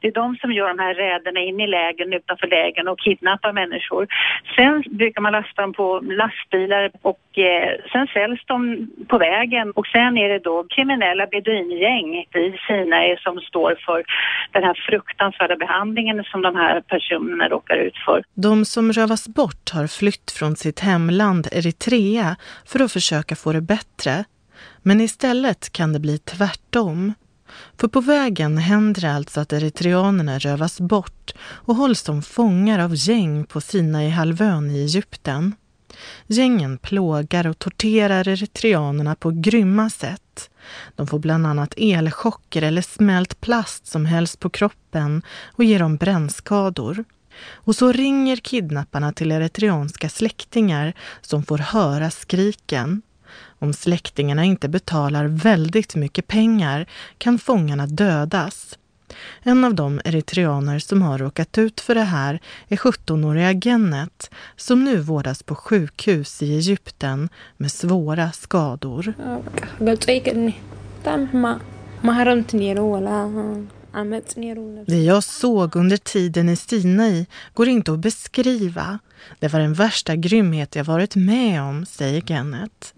Det är de som gör de här räderna in i lägen, utanför lägen och kidnappar människor. Sen brukar man lasta dem på lastbilar och eh, sen säljs de på vägen och sen är det då kriminella beduingäng i Sinai som står för den här fruktansvärda behandlingen som de här personerna råkar ut för. De som rövas bort har flytt från sitt hemland Eritrea för att försöka få det bättre. Men istället kan det bli tvärtom. För på vägen händer det alltså att eritreanerna rövas bort och hålls som fångar av gäng på Sinaihalvön i Egypten. Gängen plågar och torterar eritreanerna på grymma sätt. De får bland annat elchocker eller smält plast som hälls på kroppen och ger dem brännskador. Och så ringer kidnapparna till eritreanska släktingar som får höra skriken. Om släktingarna inte betalar väldigt mycket pengar kan fångarna dödas. En av de eritreaner som har råkat ut för det här är 17-åriga Gennet som nu vårdas på sjukhus i Egypten med svåra skador. Det jag såg under tiden i Sinai går inte att beskriva. Det var den värsta grymhet jag varit med om, säger Gennet.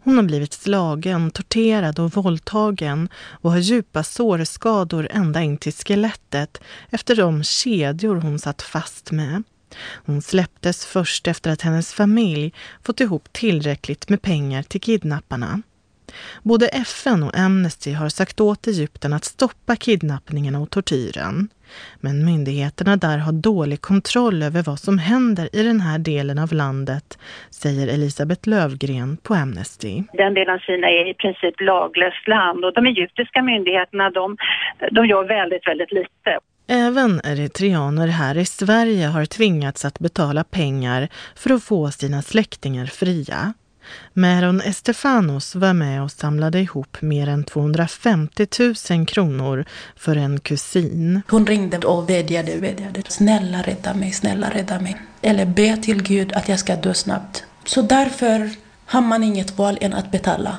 Hon har blivit slagen, torterad och våldtagen och har djupa sårskador ända in till skelettet efter de kedjor hon satt fast med. Hon släpptes först efter att hennes familj fått ihop tillräckligt med pengar till kidnapparna. Både FN och Amnesty har sagt åt Egypten att stoppa kidnappningarna och tortyren. Men myndigheterna där har dålig kontroll över vad som händer i den här delen av landet, säger Elisabeth Lövgren på Amnesty. Den delen av Kina är i princip laglöst land och de egyptiska myndigheterna de, de gör väldigt, väldigt lite. Även eritreaner här i Sverige har tvingats att betala pengar för att få sina släktingar fria. Meron Estefanos var med och samlade ihop mer än 250 000 kronor för en kusin. Hon ringde och vädjade, vädjade. Snälla rädda mig, snälla rädda mig. Eller be till Gud att jag ska dö snabbt. Så därför har man inget val än att betala.